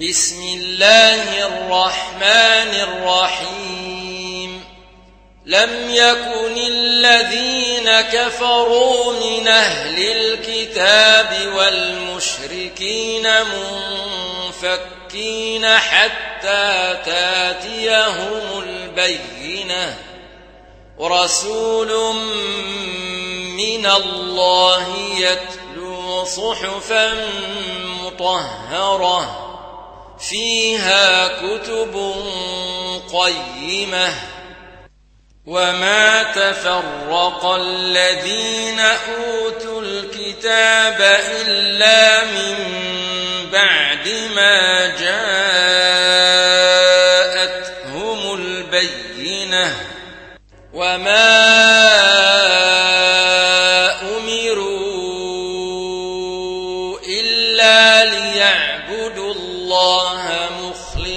بسم الله الرحمن الرحيم. لم يكن الذين كفروا من أهل الكتاب والمشركين منفكين حتى تاتيهم البينة. ورسول من الله يتلو صحفا مطهرة. فيها كتب قيمة. وما تفرق الذين أوتوا الكتاب إلا من بعد ما جاءتهم البينة. وما أمروا إلا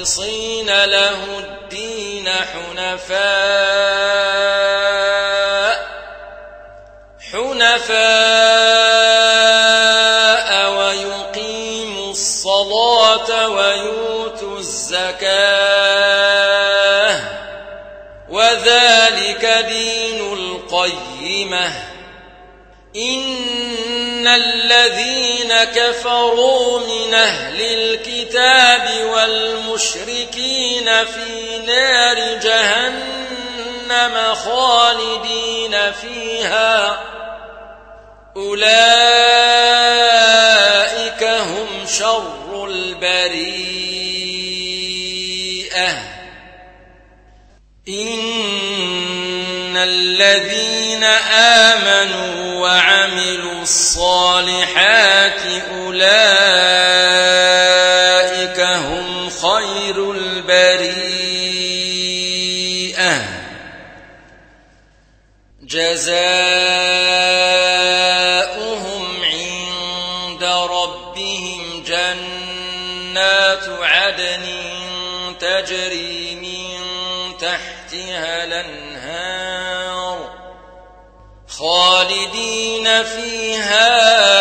مخلصين له الدين حنفاء حنفاء ويقيموا الصلاة ويؤتوا الزكاة وذلك دين القيمة. إن الذين كفروا من أهل الكتاب والمشركين في نار جهنم خالدين فيها أولئك هم شر البريئة إن الذين آمنوا وعملوا الصالحات أولئك خير البريئة. جزاؤهم عند ربهم جنات عدن تجري من تحتها الأنهار خالدين فيها